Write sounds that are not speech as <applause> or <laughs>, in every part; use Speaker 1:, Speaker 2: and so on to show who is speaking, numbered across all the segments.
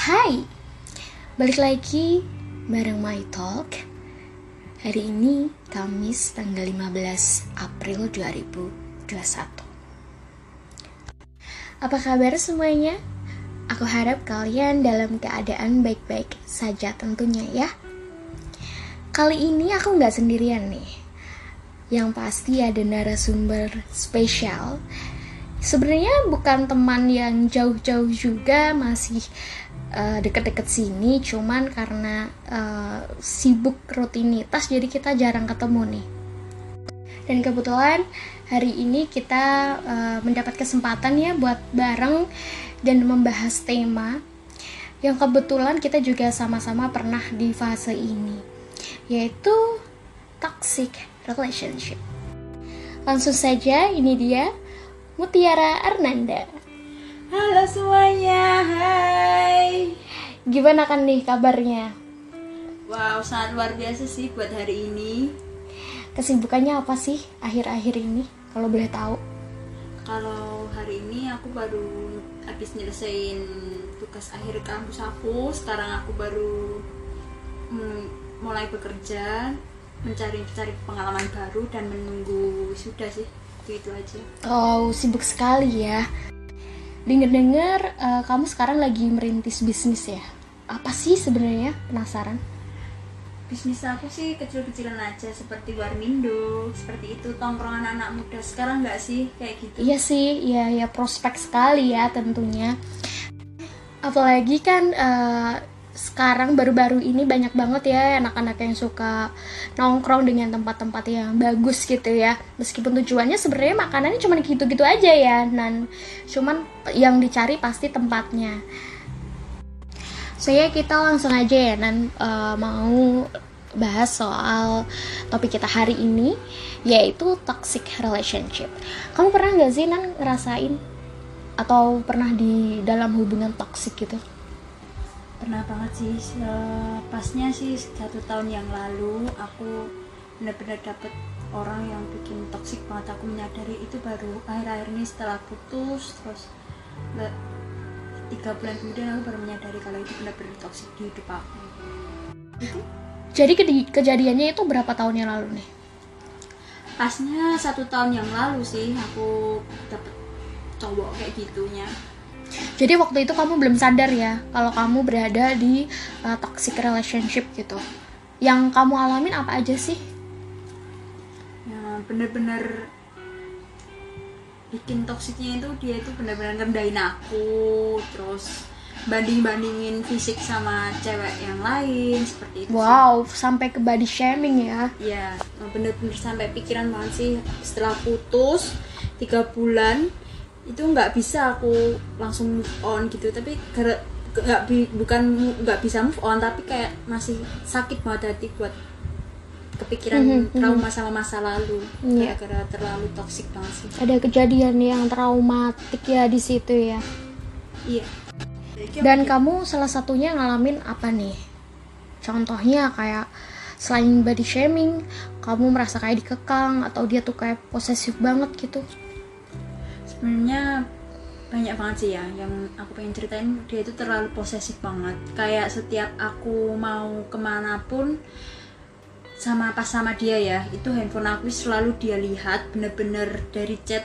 Speaker 1: Hai, balik lagi bareng My Talk. Hari ini Kamis tanggal 15 April 2021 Apa kabar semuanya? Aku harap kalian dalam keadaan baik-baik saja tentunya ya. Kali ini aku nggak sendirian nih. Yang pasti ada narasumber spesial. Sebenarnya bukan teman yang jauh-jauh juga masih uh, deket-deket sini cuman karena uh, sibuk rutinitas jadi kita jarang ketemu nih dan kebetulan hari ini kita uh, mendapat kesempatan ya buat bareng dan membahas tema yang kebetulan kita juga sama-sama pernah di fase ini yaitu toxic relationship langsung saja ini dia Mutiara Arnanda.
Speaker 2: Halo semuanya, hai.
Speaker 1: Gimana kan nih kabarnya?
Speaker 2: Wow, sangat luar biasa sih buat hari ini.
Speaker 1: Kesibukannya apa sih akhir-akhir ini? Kalau boleh tahu.
Speaker 2: Kalau hari ini aku baru habis nyelesain tugas akhir kampus aku. Sekarang aku baru mulai bekerja, mencari-cari pengalaman baru dan menunggu sudah sih itu itu aja
Speaker 1: oh sibuk sekali ya dengar-dengar uh, kamu sekarang lagi merintis bisnis ya? Apa sih sebenarnya? Penasaran?
Speaker 2: Bisnis aku sih kecil-kecilan aja seperti warmindo seperti itu tongkrongan anak muda. Sekarang nggak sih kayak gitu?
Speaker 1: Iya sih iya ya prospek sekali ya tentunya. Apalagi kan uh, sekarang baru-baru ini banyak banget ya anak-anak yang suka nongkrong dengan tempat-tempat yang bagus gitu ya. Meskipun tujuannya sebenarnya makanannya cuma gitu-gitu aja ya dan cuman yang dicari pasti tempatnya. Saya so, kita langsung aja ya nan. Uh, mau bahas soal topik kita hari ini yaitu toxic relationship. Kamu pernah nggak sih nan ngerasain atau pernah di dalam hubungan toxic gitu
Speaker 2: pernah banget sih pasnya sih satu tahun yang lalu aku benar-benar dapet orang yang bikin toksik banget aku menyadari itu baru akhir-akhir ini setelah putus terus tiga bulan kemudian aku baru menyadari kalau itu benar-benar toksik di hidup aku.
Speaker 1: Itu? Jadi ke kejadiannya itu berapa tahun yang lalu nih?
Speaker 2: Pasnya satu tahun yang lalu sih aku dapet cowok kayak gitunya
Speaker 1: jadi waktu itu kamu belum sadar ya kalau kamu berada di uh, toxic relationship gitu. Yang kamu alamin apa aja sih?
Speaker 2: Ya bener-bener bikin toksiknya itu dia itu bener-bener ngerdain aku terus banding-bandingin fisik sama cewek yang lain seperti itu
Speaker 1: wow sih. sampai ke body shaming ya.
Speaker 2: Ya bener-bener sampai pikiran banget sih. Setelah putus tiga bulan itu nggak bisa aku langsung move on gitu. Tapi nggak bukan nggak bisa move on tapi kayak masih sakit banget hati buat kepikiran mm -hmm, trauma sama masa lalu. Yeah. kayak karena terlalu toksik banget sih.
Speaker 1: Ada kejadian yang traumatik ya di situ ya.
Speaker 2: Iya.
Speaker 1: Dan kamu salah satunya ngalamin apa nih? Contohnya kayak selain body shaming kamu merasa kayak dikekang atau dia tuh kayak posesif banget gitu
Speaker 2: sebenarnya banyak banget sih ya yang aku pengen ceritain. Dia itu terlalu posesif banget. Kayak setiap aku mau ke mana pun sama pas sama dia ya itu handphone aku selalu dia lihat bener-bener dari chat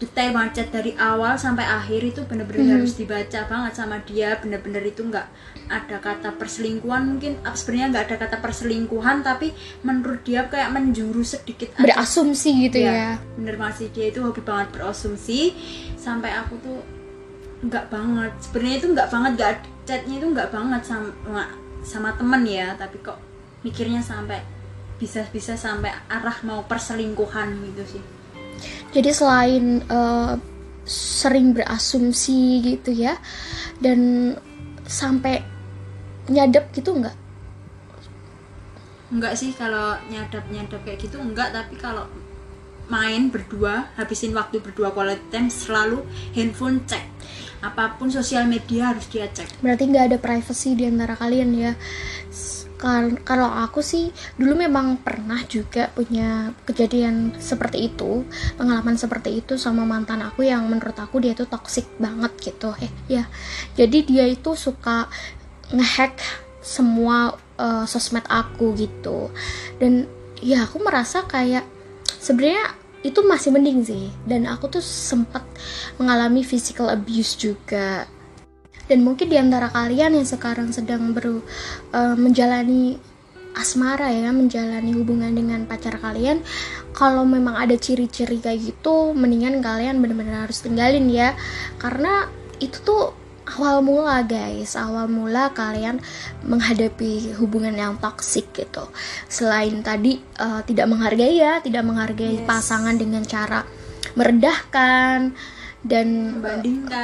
Speaker 2: detail chat dari awal sampai akhir itu bener-bener hmm. harus dibaca banget sama dia. Bener-bener itu nggak ada kata perselingkuhan. Mungkin sebenarnya nggak ada kata perselingkuhan tapi menurut dia kayak menjuru sedikit
Speaker 1: aja. berasumsi gitu ya, ya.
Speaker 2: bener masih dia itu hobi banget berasumsi. Sampai aku tuh nggak banget. Sebenarnya itu nggak banget. Nggak chatnya itu nggak banget sama sama temen ya. Tapi kok mikirnya sampai bisa-bisa sampai arah mau perselingkuhan gitu sih
Speaker 1: jadi selain uh, sering berasumsi gitu ya dan sampai nyadap gitu enggak
Speaker 2: enggak sih kalau nyadap nyadap kayak gitu enggak tapi kalau main berdua habisin waktu berdua quality time selalu handphone cek. Apa pun sosial media harus dia cek.
Speaker 1: Berarti nggak ada privacy di antara kalian ya kalau aku sih dulu memang pernah juga punya kejadian seperti itu pengalaman seperti itu sama mantan aku yang menurut aku dia itu toxic banget gitu eh ya jadi dia itu suka ngehack semua uh, sosmed aku gitu. Dan ya aku merasa kayak sebenarnya itu masih mending sih. Dan aku tuh sempat mengalami physical abuse juga dan mungkin di antara kalian yang sekarang sedang ber, uh, menjalani asmara ya menjalani hubungan dengan pacar kalian kalau memang ada ciri-ciri kayak gitu mendingan kalian benar-benar harus tinggalin ya. Karena itu tuh awal mula guys. Awal mula kalian menghadapi hubungan yang toksik gitu. Selain tadi uh, tidak menghargai ya tidak menghargai yes. pasangan dengan cara merendahkan dan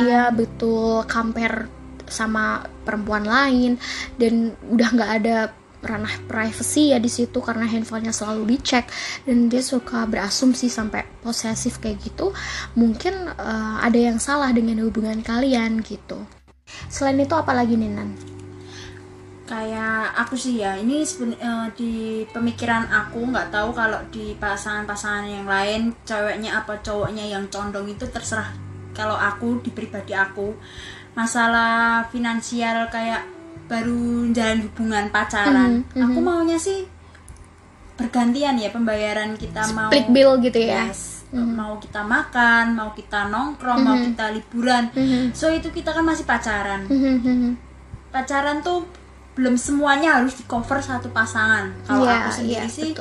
Speaker 1: iya betul compare sama perempuan lain. Dan udah nggak ada ranah privacy ya di situ karena handphonenya selalu dicek. Dan dia suka berasumsi sampai posesif kayak gitu. Mungkin uh, ada yang salah dengan hubungan kalian gitu. Selain itu apalagi nih Nan?
Speaker 2: Kayak aku sih ya ini uh, di pemikiran aku nggak tahu kalau di pasangan-pasangan yang lain ceweknya apa cowoknya yang condong itu terserah kalau aku di pribadi aku masalah finansial kayak baru jalan hubungan pacaran mm -hmm. aku maunya sih bergantian ya pembayaran kita
Speaker 1: Split
Speaker 2: mau
Speaker 1: split bill gitu ya
Speaker 2: yes, mm -hmm. mau kita makan mau kita nongkrong mm -hmm. mau kita liburan mm -hmm. so itu kita kan masih pacaran mm -hmm. pacaran tuh belum semuanya harus di cover satu pasangan. Kalau yeah, aku sendiri yeah, sih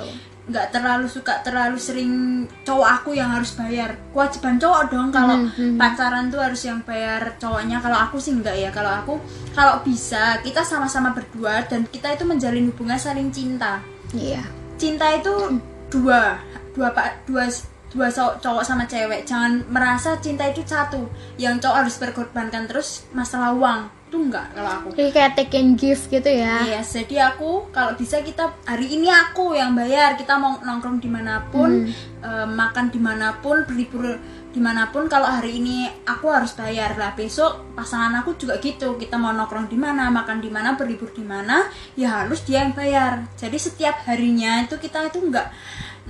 Speaker 2: nggak terlalu suka terlalu sering cowok aku yang harus bayar. Kewajiban cowok dong kalau mm -hmm. pacaran tuh harus yang bayar cowoknya. Kalau aku sih enggak ya. Kalau aku kalau bisa kita sama-sama berdua dan kita itu menjalin hubungan saling cinta.
Speaker 1: Iya. Yeah.
Speaker 2: cinta itu dua dua pak dua dua cowok sama cewek. Jangan merasa cinta itu satu. Yang cowok harus berkorbankan terus masalah uang itu enggak kalau aku.
Speaker 1: Jadi kayak take and give gitu ya?
Speaker 2: Iya yes, jadi aku kalau bisa kita hari ini aku yang bayar kita mau nongkrong di mana pun hmm. uh, makan di mana pun berlibur di mana pun kalau hari ini aku harus bayar. Lah besok pasangan aku juga gitu kita mau nongkrong di mana makan di mana berlibur di mana ya harus dia yang bayar. Jadi setiap harinya itu kita itu enggak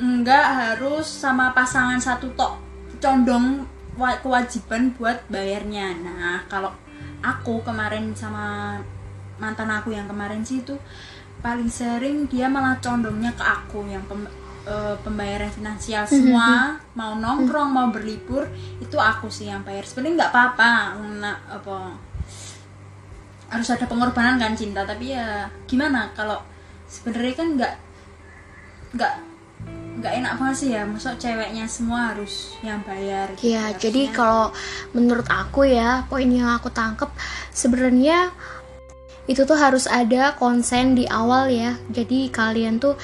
Speaker 2: enggak harus sama pasangan satu tok condong kewajiban buat bayarnya. Nah kalau aku kemarin sama mantan aku yang kemarin sih itu paling sering dia malah condongnya ke aku yang pem, e, pembayaran finansial mhm, semua. Mau nongkrong mau berlibur itu aku sih yang bayar. Sebenarnya nggak apa-apa nah, apa harus ada pengorbanan kan cinta. Tapi ya gimana kalau sebenarnya kan nggak nggak nggak enak banget sih ya. Masuk ceweknya semua harus yang bayar
Speaker 1: gitu ya jadi kalau menurut aku ya poin yang aku tangkep sebenarnya itu tuh harus ada konsen di awal ya. Jadi kalian tuh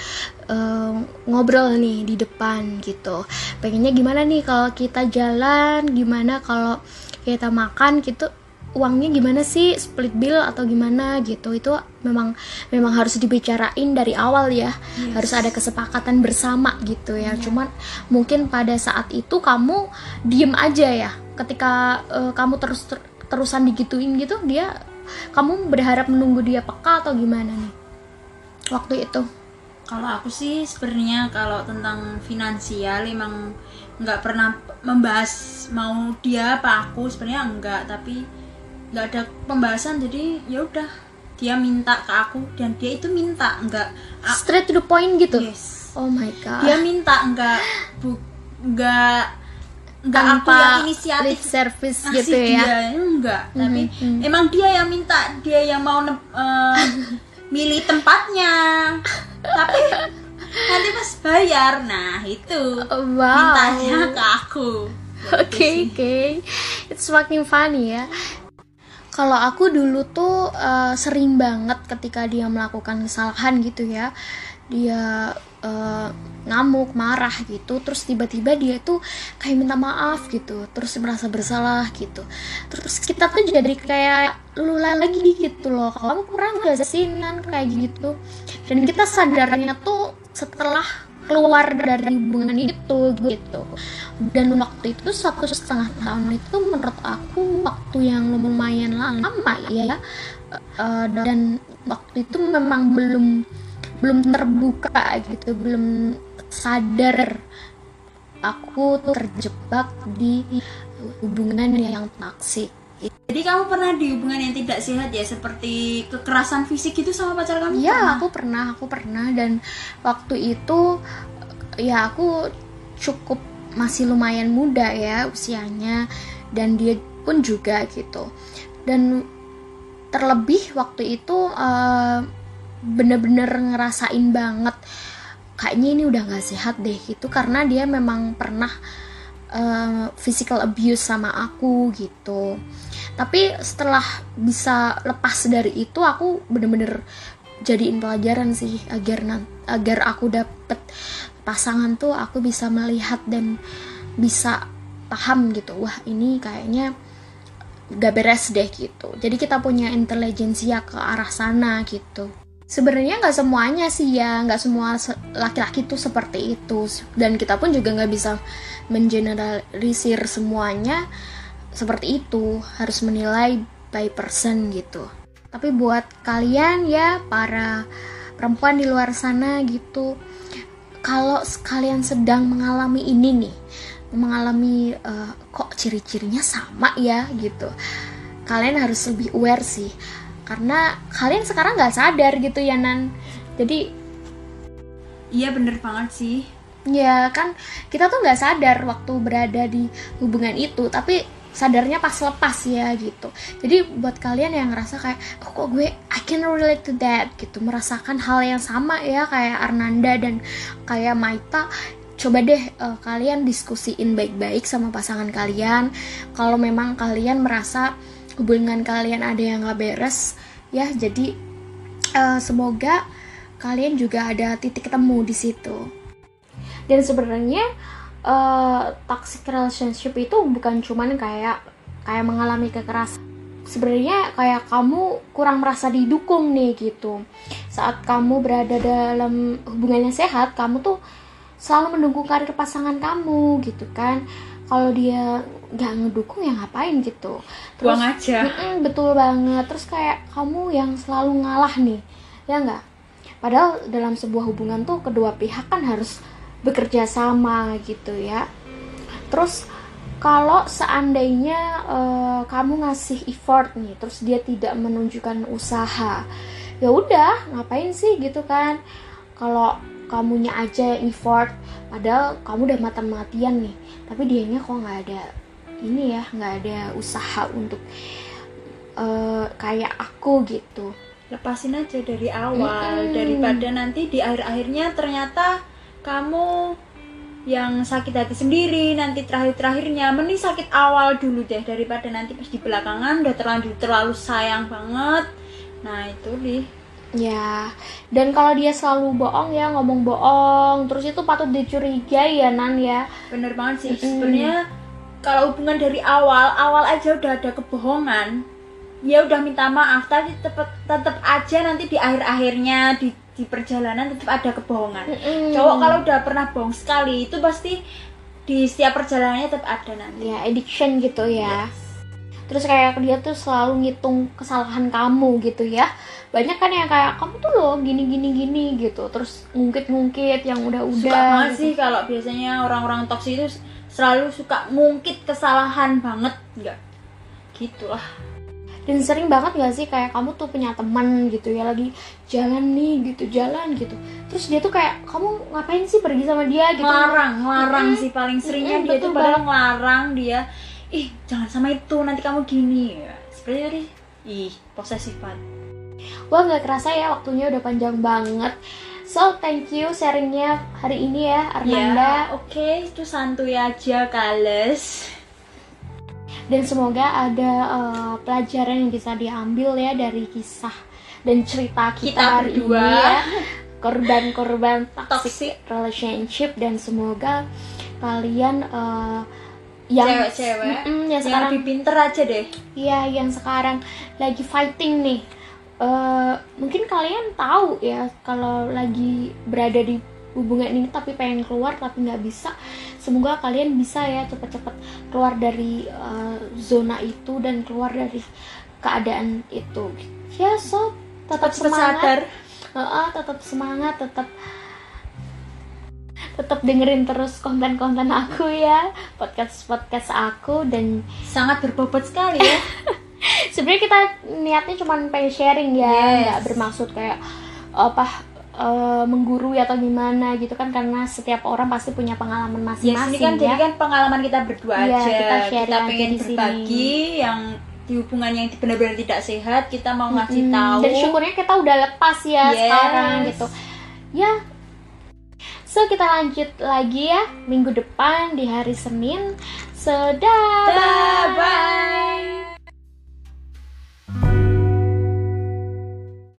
Speaker 1: uh, ngobrol nih di depan gitu. Pengennya gimana nih kalau kita jalan? Gimana kalau kita makan gitu uangnya gimana sih? Split bill atau gimana gitu. Itu memang memang harus dibicarain dari awal ya. Yes. harus ada kesepakatan bersama gitu ya. Yeah. cuman mungkin pada saat itu kamu diem aja ya. Ketika uh, kamu terus ter terusan digituin gitu dia kamu berharap menunggu dia peka atau gimana nih? Waktu itu.
Speaker 2: Kalau aku sih sebenarnya kalau tentang finansial emang nggak pernah membahas mau dia apa aku sebenarnya enggak tapi nggak ada pembahasan jadi ya udah dia minta ke aku dan dia itu minta enggak
Speaker 1: straight to the point gitu?
Speaker 2: Yes.
Speaker 1: Oh my god.
Speaker 2: Dia minta enggak bu enggak enggak aku yang inisiatif.
Speaker 1: service gitu ya?
Speaker 2: dia, enggak mm -hmm. tapi mm-hmm. emang dia yang minta dia yang mau uh, <laughs> milih tempatnya. Tapi nanti pas bayar nah itu
Speaker 1: oh, wow.
Speaker 2: mintanya ke aku. <laughs>
Speaker 1: Oke okay, oke, okay. it's fucking funny ya kalau aku dulu tuh uh, sering banget ketika dia melakukan kesalahan gitu ya dia uh, ngamuk marah gitu terus tiba-tiba dia tuh kayak minta maaf gitu terus merasa bersalah gitu. Terus kita tuh jadi kayak lula lagi gitu loh kamu kurang gak sih nan? Kayak gitu. Dan kita sadarnya tuh setelah keluar dari hubungan itu gitu. Dan waktu itu satu setengah tahun itu menurut aku waktu yang lumayan lama ya. Uh, dan waktu itu memang belum belum terbuka gitu. Belum sadar aku terjebak di hubungan yang toksik
Speaker 2: jadi kamu pernah di hubungan yang tidak sehat ya seperti kekerasan fisik itu sama pacar kamu?
Speaker 1: Iya, aku pernah, aku pernah dan waktu itu ya aku cukup masih lumayan muda ya usianya dan dia pun juga gitu. Dan terlebih waktu itu uh, bener-bener ngerasain banget kayaknya ini udah gak sehat deh gitu karena dia memang pernah uh, physical abuse sama aku gitu. Tapi setelah bisa lepas dari itu aku bener-bener jadiin pelajaran sih agar agar aku dapet pasangan tuh aku bisa melihat dan bisa paham gitu wah ini kayaknya gak beres deh gitu. Jadi kita punya intelijensia ke arah sana gitu sebenarnya nggak semuanya sih ya nggak semua laki-laki tuh seperti itu. Dan kita pun juga nggak bisa mengeneralisir semuanya seperti itu. Harus menilai by person gitu. Tapi buat kalian ya para perempuan di luar sana gitu kalau kalian sedang mengalami ini nih mengalami uh, kok ciri-cirinya sama ya gitu kalian harus lebih aware sih karena kalian sekarang nggak sadar gitu ya Nan jadi
Speaker 2: iya bener banget sih.
Speaker 1: ya kan kita tuh nggak sadar waktu berada di hubungan itu tapi sadarnya pas lepas ya gitu. Jadi buat kalian yang ngerasa kayak oh, kok gue I can relate to that gitu. Merasakan hal yang sama ya kayak Arnanda dan kayak Maita. Coba deh uh, kalian diskusiin baik-baik sama pasangan kalian. Kalau memang kalian merasa hubungan kalian ada yang gak beres ya jadi uh, semoga kalian juga ada titik ketemu di situ. Dan sebenarnya uh, toxic relationship itu bukan cuman kayak kayak mengalami kekerasan. Sebenarnya kayak kamu kurang merasa didukung nih gitu. Saat kamu berada dalam hubungan yang sehat kamu tuh selalu mendukung karir pasangan kamu gitu kan. Kalau dia nggak ngedukung ya ngapain gitu.
Speaker 2: Terus Buang aja
Speaker 1: betul banget. Terus kayak kamu yang selalu ngalah nih ya nggak? Padahal dalam sebuah hubungan tuh kedua pihak kan harus bekerja sama gitu ya. Terus kalau seandainya uh, kamu ngasih effort nih terus dia tidak menunjukkan usaha ya udah ngapain sih gitu kan? Kalau kamunya aja effort padahal kamu udah mati-matian nih tapi dianya kok nggak ada ini ya nggak ada usaha untuk uh, kayak aku gitu
Speaker 2: lepasin aja dari awal hmm. daripada nanti di akhir-akhirnya ternyata kamu yang sakit hati sendiri nanti terakhir-terakhirnya mending sakit awal dulu deh daripada nanti pas di belakangan udah terlanjur terlalu sayang banget nah itu deh
Speaker 1: Ya, dan kalau dia selalu bohong ya ngomong bohong, terus itu patut dicurigai ya Nan ya.
Speaker 2: Bener banget sih. Mm. Sebenarnya kalau hubungan dari awal, awal aja udah ada kebohongan, ya udah minta maaf. Tapi tetep tetep aja nanti di akhir-akhirnya di di perjalanan tetap ada kebohongan. Mm. Cowok kalau udah pernah bohong sekali itu pasti di setiap perjalanannya tetap ada nanti.
Speaker 1: Ya addiction gitu ya. Yes. Terus kayak dia tuh selalu ngitung kesalahan kamu gitu ya. Banyak kan yang kayak kamu tuh loh gini gini gini gitu. Terus ngungkit-ngungkit yang udah-udah suka
Speaker 2: banget gitu. sih kalau biasanya orang-orang toksik itu selalu suka ngungkit kesalahan banget. Enggak gitulah.
Speaker 1: Dan sering banget gak sih kayak kamu tuh punya teman gitu ya lagi jalan nih gitu jalan gitu. Terus dia tuh kayak kamu ngapain sih pergi sama dia? gitu.
Speaker 2: Ngelarang ngelarang hmm. sih paling seringnya hmm, dia tuh padahal ngelarang dia ih jangan sama itu nanti kamu gini seperti tadi ih posesif banget
Speaker 1: Wah nggak kerasa ya waktunya udah panjang banget. So thank you sharingnya hari ini ya Arnanda.
Speaker 2: Ya, Oke, okay. itu santuy aja kales.
Speaker 1: Dan semoga ada uh, pelajaran yang bisa diambil ya dari kisah dan cerita kita, kita hari berdua. ini ya. Korban-korban <laughs> toxic, relationship dan semoga kalian uh,
Speaker 2: yang cewek-cewek? Mm, yang, yang sekarang. lebih pinter aja deh.
Speaker 1: Iya, yang sekarang lagi fighting nih. Uh, mungkin kalian tahu ya kalau lagi berada di hubungan ini tapi pengen keluar tapi nggak bisa semoga kalian bisa ya cepet-cepet keluar dari uh, zona itu dan keluar dari keadaan itu. Ya so tetap
Speaker 2: Cepet
Speaker 1: semangat.
Speaker 2: sadar.
Speaker 1: Heeh, tetap semangat tetap tetap dengerin terus konten-konten aku ya podcast podcast aku dan
Speaker 2: sangat berbobot sekali ya <laughs>
Speaker 1: sebenarnya kita niatnya cuma pengen sharing ya
Speaker 2: Yes.
Speaker 1: nggak bermaksud kayak apa eh, menggurui atau gimana gitu kan karena setiap orang pasti punya pengalaman
Speaker 2: ya
Speaker 1: masing-masing
Speaker 2: sini kan
Speaker 1: ya
Speaker 2: jadi kan pengalaman kita berdua
Speaker 1: Iya,
Speaker 2: aja
Speaker 1: kita sharing aja
Speaker 2: pengen
Speaker 1: di sini.
Speaker 2: berbagi yang di hubungan yang benar-benar tidak sehat kita mau ngasih
Speaker 1: Mm-mm.
Speaker 2: tahu
Speaker 1: dan syukurnya kita udah lepas ya
Speaker 2: Yes.
Speaker 1: sekarang gitu ya so kita lanjut lagi ya minggu depan di hari Senin. So dah
Speaker 2: Dah, bye